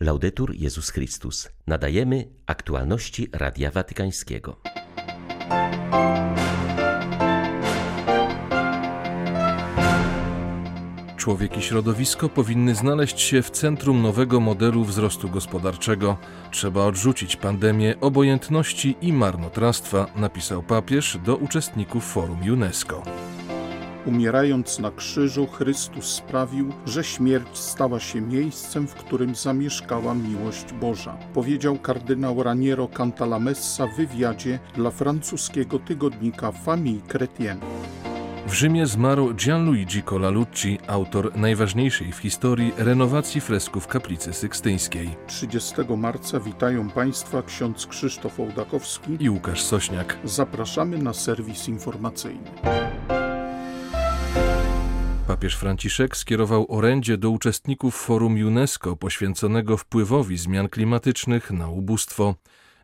Laudetur Jezus Chrystus. Nadajemy aktualności Radia Watykańskiego. Człowiek i środowisko powinny znaleźć się w centrum nowego modelu wzrostu gospodarczego. Trzeba odrzucić pandemię obojętności i marnotrawstwa, napisał papież do uczestników forum UNESCO. Umierając na krzyżu, Chrystus sprawił, że śmierć stała się miejscem, w którym zamieszkała miłość Boża, powiedział kardynał Raniero Cantalamessa w wywiadzie dla francuskiego tygodnika Famille Chrétienne. W Rzymie zmarł Gianluigi Colalucci, autor najważniejszej w historii renowacji fresków kaplicy sykstyńskiej. 30 marca witają Państwa ksiądz Krzysztof Ołdakowski i Łukasz Sośniak. Zapraszamy na serwis informacyjny. Papież Franciszek skierował orędzie do uczestników forum UNESCO poświęconego wpływowi zmian klimatycznych na ubóstwo.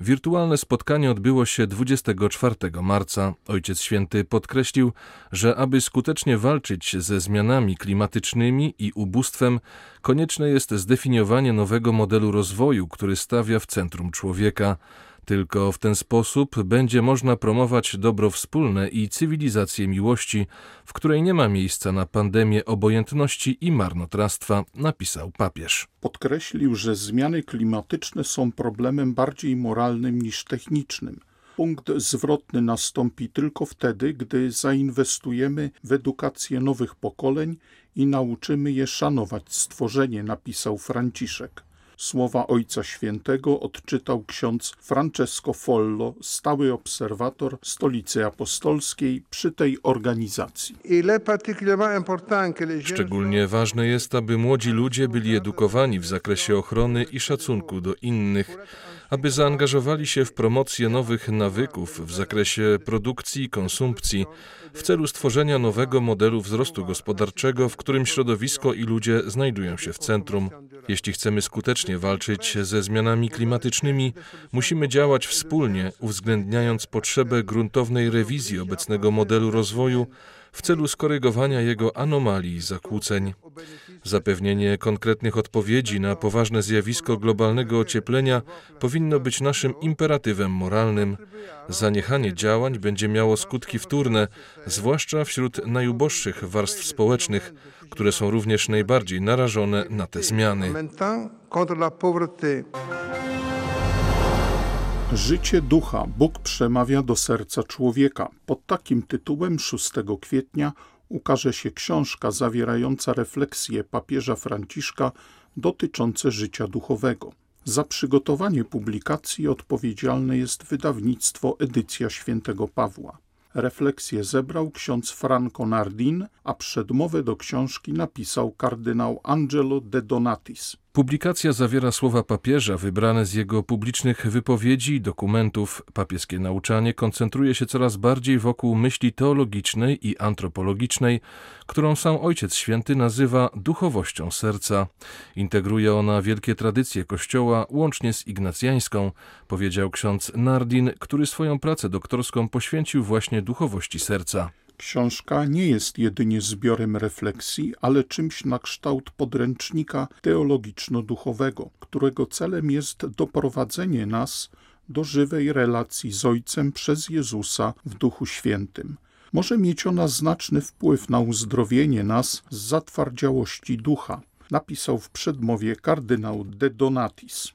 Wirtualne spotkanie odbyło się 24 marca. Ojciec Święty podkreślił, że aby skutecznie walczyć ze zmianami klimatycznymi i ubóstwem, konieczne jest zdefiniowanie nowego modelu rozwoju, który stawia w centrum człowieka. Tylko w ten sposób będzie można promować dobro wspólne i cywilizację miłości, w której nie ma miejsca na pandemię obojętności i marnotrawstwa, napisał papież. Podkreślił, że zmiany klimatyczne są problemem bardziej moralnym niż technicznym. Punkt zwrotny nastąpi tylko wtedy, gdy zainwestujemy w edukację nowych pokoleń i nauczymy je szanować stworzenie, napisał Franciszek. Słowa Ojca Świętego odczytał ksiądz Francesco Follo, stały obserwator Stolicy Apostolskiej przy tej organizacji. Szczególnie ważne jest, aby młodzi ludzie byli edukowani w zakresie ochrony i szacunku do innych, aby zaangażowali się w promocję nowych nawyków w zakresie produkcji i konsumpcji w celu stworzenia nowego modelu wzrostu gospodarczego, w którym środowisko i ludzie znajdują się w centrum. Jeśli chcemy skutecznie walczyć ze zmianami klimatycznymi, musimy działać wspólnie, uwzględniając potrzebę gruntownej rewizji obecnego modelu rozwoju w celu skorygowania jego anomalii i zakłóceń. Zapewnienie konkretnych odpowiedzi na poważne zjawisko globalnego ocieplenia powinno być naszym imperatywem moralnym. Zaniechanie działań będzie miało skutki wtórne, zwłaszcza wśród najuboższych warstw społecznych, które są również najbardziej narażone na te zmiany. Życie ducha Bóg przemawia do serca człowieka. Pod takim tytułem 6 kwietnia ukaże się książka zawierająca refleksje papieża Franciszka dotyczące życia duchowego. Za przygotowanie publikacji odpowiedzialne jest wydawnictwo Edycja Świętego Pawła. Refleksję zebrał ksiądz Franco Nardin, a przedmowę do książki napisał kardynał Angelo de Donatis. Publikacja zawiera słowa papieża wybrane z jego publicznych wypowiedzi i dokumentów. Papieskie nauczanie koncentruje się coraz bardziej wokół myśli teologicznej i antropologicznej, którą sam Ojciec Święty nazywa duchowością serca. Integruje ona wielkie tradycje Kościoła, łącznie z ignacjańską, powiedział ksiądz Nardin, który swoją pracę doktorską poświęcił właśnie duchowości serca. Książka nie jest jedynie zbiorem refleksji, ale czymś na kształt podręcznika teologiczno-duchowego, którego celem jest doprowadzenie nas do żywej relacji z Ojcem przez Jezusa w Duchu Świętym. Może mieć ona znaczny wpływ na uzdrowienie nas z zatwardziałości ducha, napisał w przedmowie kardynał de Donatis.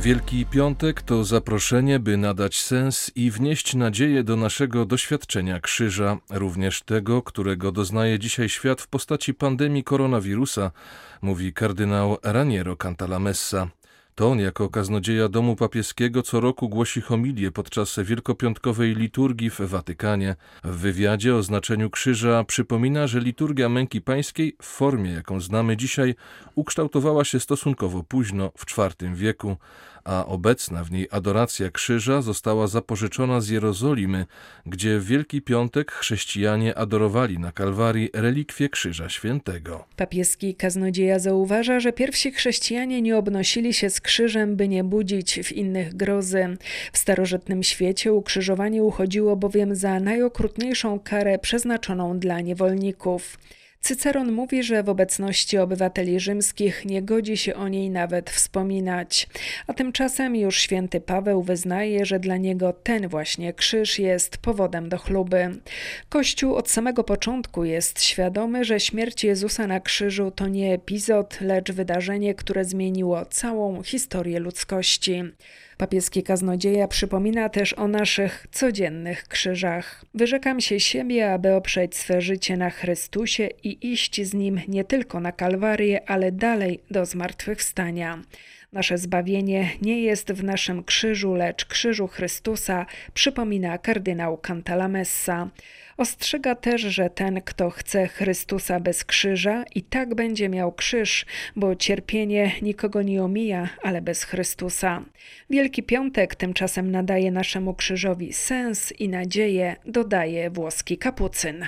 Wielki Piątek to zaproszenie, by nadać sens i wnieść nadzieję do naszego doświadczenia krzyża, również tego, którego doznaje dzisiaj świat w postaci pandemii koronawirusa, mówi kardynał Raniero Cantalamessa. To on jako kaznodzieja domu papieskiego co roku głosi homilię podczas wielkopiątkowej liturgii w Watykanie. W wywiadzie o znaczeniu krzyża przypomina, że liturgia męki pańskiej w formie, jaką znamy dzisiaj, ukształtowała się stosunkowo późno, w IV wieku, a obecna w niej adoracja krzyża została zapożyczona z Jerozolimy, gdzie w Wielki Piątek chrześcijanie adorowali na Kalwarii relikwie Krzyża Świętego. Papieski kaznodzieja zauważa, że pierwsi chrześcijanie nie obnosili się z krzyżem, by nie budzić w innych grozy. W starożytnym świecie ukrzyżowanie uchodziło bowiem za najokrutniejszą karę przeznaczoną dla niewolników. Cyceron mówi, że w obecności obywateli rzymskich nie godzi się o niej nawet wspominać. A tymczasem już święty Paweł wyznaje, że dla niego ten właśnie krzyż jest powodem do chluby. Kościół od samego początku jest świadomy, że śmierć Jezusa na krzyżu to nie epizod, lecz wydarzenie, które zmieniło całą historię ludzkości. Papieski kaznodzieja przypomina też o naszych codziennych krzyżach. Wyrzekam się siebie, aby oprzeć swe życie na Chrystusie i iść z Nim nie tylko na Kalwarię, ale dalej do zmartwychwstania. Nasze zbawienie nie jest w naszym krzyżu, lecz krzyżu Chrystusa, przypomina kardynał Cantalamessa. Ostrzega też, że ten, kto chce Chrystusa bez krzyża, i tak będzie miał krzyż, bo cierpienie nikogo nie omija, ale bez Chrystusa. Wielki Piątek tymczasem nadaje naszemu krzyżowi sens i nadzieję, dodaje włoski kapucyn.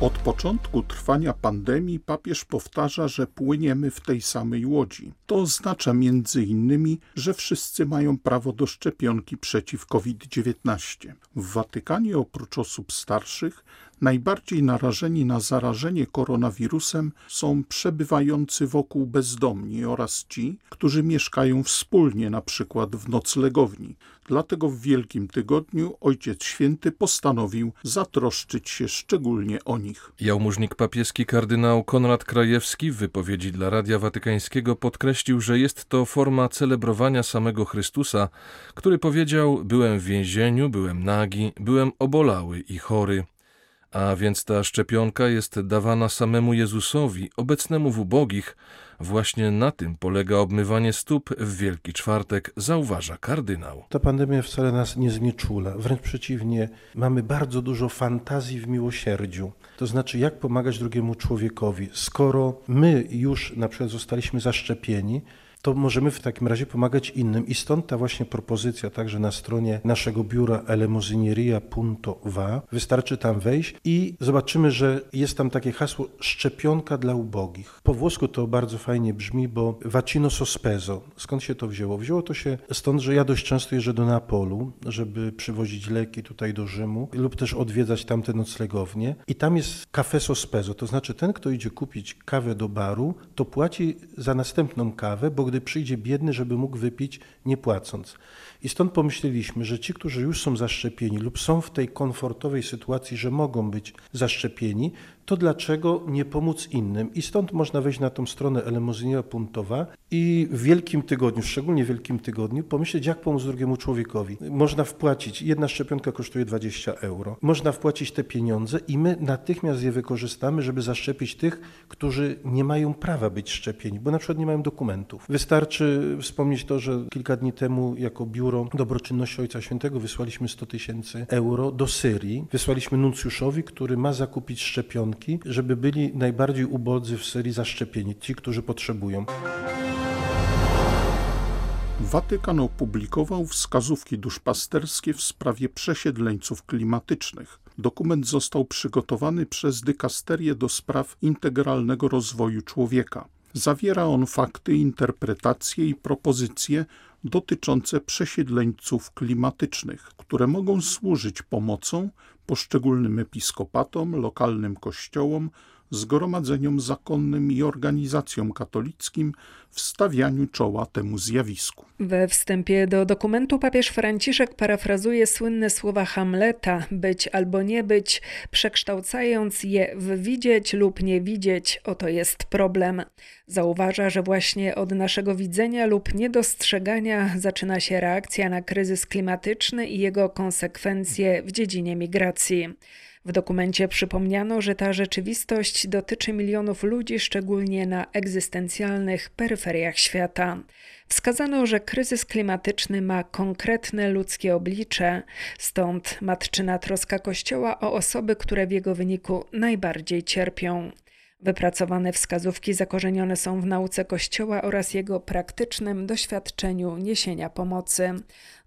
Od początku trwania pandemii papież powtarza, że płyniemy w tej samej łodzi. To oznacza między innymi, że wszyscy mają prawo do szczepionki przeciw COVID-19. W Watykanie oprócz osób starszych Najbardziej narażeni na zarażenie koronawirusem są przebywający wokół bezdomni oraz ci, którzy mieszkają wspólnie, przykład w noclegowni. Dlatego w Wielkim Tygodniu Ojciec Święty postanowił zatroszczyć się szczególnie o nich. Jałmużnik papieski kardynał Konrad Krajewski w wypowiedzi dla Radia Watykańskiego podkreślił, że jest to forma celebrowania samego Chrystusa, który powiedział: Byłem w więzieniu, byłem nagi, byłem obolały i chory. A więc ta szczepionka jest dawana samemu Jezusowi, obecnemu w ubogich. Właśnie na tym polega obmywanie stóp w Wielki Czwartek, zauważa kardynał. Ta pandemia wcale nas nie znieczula, wręcz przeciwnie, mamy bardzo dużo fantazji w miłosierdziu. To znaczy, jak pomagać drugiemu człowiekowi, skoro my już na przykład zostaliśmy zaszczepieni, to możemy w takim razie pomagać innym. I stąd ta właśnie propozycja także na stronie naszego biura elemozinieria.va. Wystarczy tam wejść i zobaczymy, że jest tam takie hasło szczepionka dla ubogich. Po włosku to bardzo fajnie brzmi, bo vaccino sospeso. Skąd się to wzięło? Wzięło to się stąd, że ja dość często jeżdżę do Neapolu, żeby przywozić leki tutaj do Rzymu lub też odwiedzać tamte noclegownie. I tam jest cafe sospeso, to znaczy ten, kto idzie kupić kawę do baru, to płaci za następną kawę, bo gdy przyjdzie biedny, żeby mógł wypić nie płacąc. I stąd pomyśleliśmy, że ci, którzy już są zaszczepieni lub są w tej komfortowej sytuacji, że mogą być zaszczepieni, to dlaczego nie pomóc innym? I stąd można wejść na tą stronę elemozynia.va i w Wielkim Tygodniu, szczególnie w Wielkim Tygodniu, pomyśleć, jak pomóc drugiemu człowiekowi. Można wpłacić, jedna szczepionka kosztuje 20 euro. Można wpłacić te pieniądze i my natychmiast je wykorzystamy, żeby zaszczepić tych, którzy nie mają prawa być szczepieni, bo na przykład nie mają dokumentów. Wystarczy wspomnieć to, że kilka dni temu jako Biuro Dobroczynności Ojca Świętego wysłaliśmy 100 tysięcy euro do Syrii. Wysłaliśmy nuncjuszowi, który ma zakupić szczepionki żeby byli najbardziej ubodzy w serii zaszczepieni, ci, którzy potrzebują. Watykan opublikował wskazówki duszpasterskie w sprawie przesiedleńców klimatycznych. Dokument został przygotowany przez Dykasterię do spraw integralnego rozwoju człowieka. Zawiera on fakty, interpretacje i propozycje dotyczące przesiedleńców klimatycznych, które mogą służyć pomocą poszczególnym episkopatom, lokalnym kościołom, zgromadzeniom zakonnym i organizacjom katolickim w stawianiu czoła temu zjawisku. We wstępie do dokumentu papież Franciszek parafrazuje słynne słowa Hamleta: być albo nie być, przekształcając je w widzieć lub nie widzieć, oto jest problem. Zauważa, że właśnie od naszego widzenia lub niedostrzegania zaczyna się reakcja na kryzys klimatyczny i jego konsekwencje w dziedzinie migracji. W dokumencie przypomniano, że ta rzeczywistość dotyczy milionów ludzi, szczególnie na egzystencjalnych peryferiach świata. Wskazano, że kryzys klimatyczny ma konkretne ludzkie oblicze, stąd matczyna troska Kościoła o osoby, które w jego wyniku najbardziej cierpią. Wypracowane wskazówki zakorzenione są w nauce Kościoła oraz jego praktycznym doświadczeniu niesienia pomocy.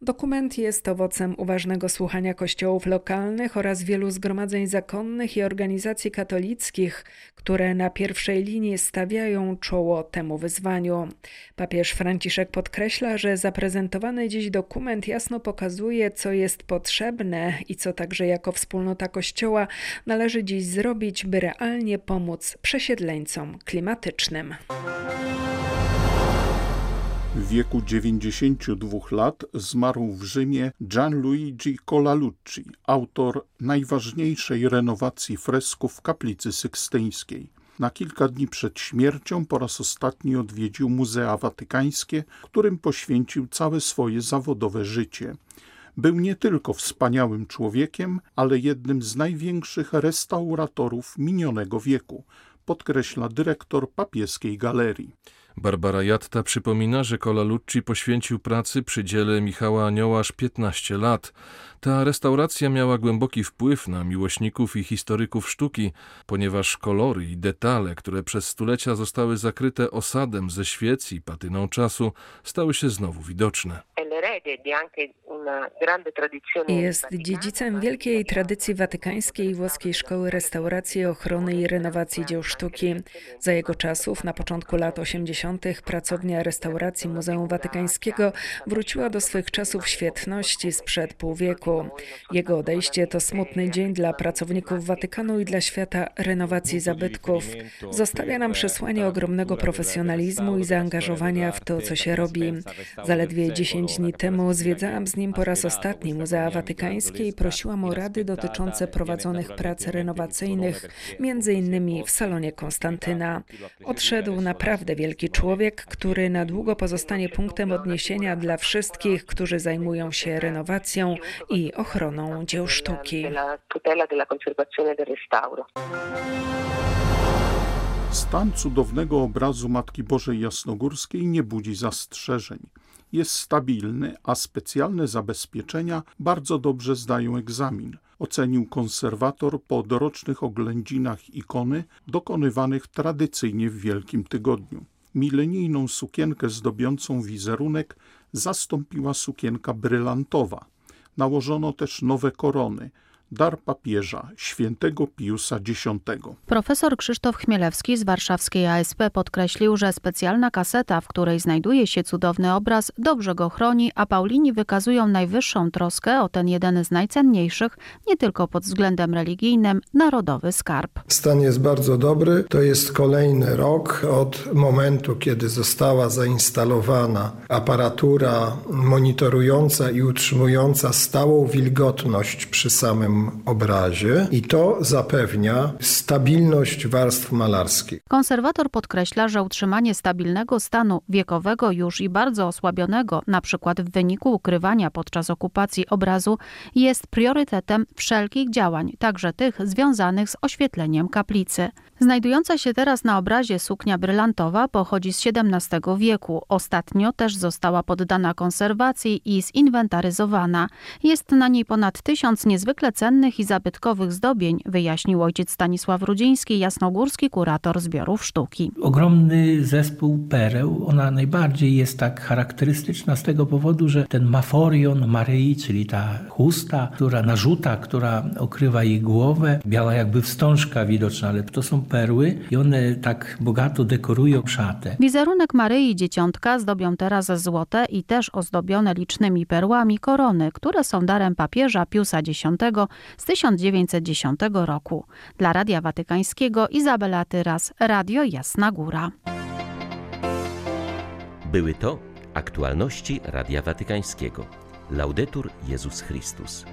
Dokument jest owocem uważnego słuchania kościołów lokalnych oraz wielu zgromadzeń zakonnych i organizacji katolickich, które na pierwszej linii stawiają czoło temu wyzwaniu. Papież Franciszek podkreśla, że zaprezentowany dziś dokument jasno pokazuje, co jest potrzebne i co także jako wspólnota Kościoła należy dziś zrobić, by realnie pomóc przesiedleńcom klimatycznym. W wieku 92 lat zmarł w Rzymie Gianluigi Colalucci, autor najważniejszej renowacji fresków w kaplicy sykstyńskiej. Na kilka dni przed śmiercią po raz ostatni odwiedził Muzea Watykańskie, którym poświęcił całe swoje zawodowe życie. Był nie tylko wspaniałym człowiekiem, ale jednym z największych restauratorów minionego wieku, podkreśla dyrektor papieskiej galerii. Barbara Jatta przypomina, że Lucci poświęcił pracy przy dziele Michała Anioła aż 15 lat. Ta restauracja miała głęboki wpływ na miłośników i historyków sztuki, ponieważ kolory i detale, które przez stulecia zostały zakryte osadem ze świec i patyną czasu, stały się znowu widoczne. Jest dziedzicem wielkiej tradycji watykańskiej i włoskiej szkoły restauracji, ochrony i renowacji dzieł sztuki. Za jego czasów, na początku lat 80., pracownia restauracji Muzeum Watykańskiego wróciła do swych czasów świetności sprzed pół wieku. Jego odejście to smutny dzień dla pracowników Watykanu i dla świata renowacji zabytków. Zostawia nam przesłanie ogromnego profesjonalizmu i zaangażowania w to, co się robi. Zaledwie 10 dni temu zwiedzałam z nim po raz ostatni Muzea Watykańskie i prosiłam o rady dotyczące prowadzonych prac renowacyjnych, między innymi w salonie Konstantyna. Odszedł naprawdę wielki człowiek, który na długo pozostanie punktem odniesienia dla wszystkich, którzy zajmują się renowacją i ochroną dzieł sztuki. Stan cudownego obrazu Matki Bożej Jasnogórskiej nie budzi zastrzeżeń jest stabilny, a specjalne zabezpieczenia bardzo dobrze zdają egzamin, ocenił konserwator po dorocznych oględzinach ikony dokonywanych tradycyjnie w Wielkim Tygodniu. Milenijną sukienkę zdobiącą wizerunek zastąpiła sukienka brylantowa. Nałożono też nowe korony – dar papieża świętego Piusa X. Profesor Krzysztof Chmielewski z warszawskiej ASP podkreślił, że specjalna kaseta, w której znajduje się cudowny obraz, dobrze go chroni, a Paulini wykazują najwyższą troskę o ten jeden z najcenniejszych, nie tylko pod względem religijnym, narodowy skarb. Stan jest bardzo dobry. To jest kolejny rok od momentu, kiedy została zainstalowana aparatura monitorująca i utrzymująca stałą wilgotność przy samym obrazie i to zapewnia stabilność warstw malarskich. Konserwator podkreśla, że utrzymanie stabilnego stanu wiekowego już i bardzo osłabionego, na przykład w wyniku ukrywania podczas okupacji obrazu, jest priorytetem wszelkich działań, także tych związanych z oświetleniem kaplicy. Znajdująca się teraz na obrazie suknia brylantowa pochodzi z XVII wieku. Ostatnio też została poddana konserwacji i zinwentaryzowana. Jest na niej ponad tysiąc niezwykle cennych i zabytkowych zdobień, wyjaśnił ojciec Stanisław Rudziński, jasnogórski kurator zbiorów sztuki. Ogromny zespół pereł. Ona najbardziej jest tak charakterystyczna z tego powodu, że ten maforion Maryi, czyli ta chusta, która narzuta, która okrywa jej głowę, biała jakby wstążka widoczna, ale to są perły i one tak bogato dekorują szatę. Wizerunek Maryi Dzieciątka zdobią teraz złote i też ozdobione licznymi perłami korony, które są darem papieża Piusa X z 1910 roku. Dla Radia Watykańskiego Izabela Tyras, Radio Jasna Góra. Były to aktualności Radia Watykańskiego. Laudetur Jezus Chrystus.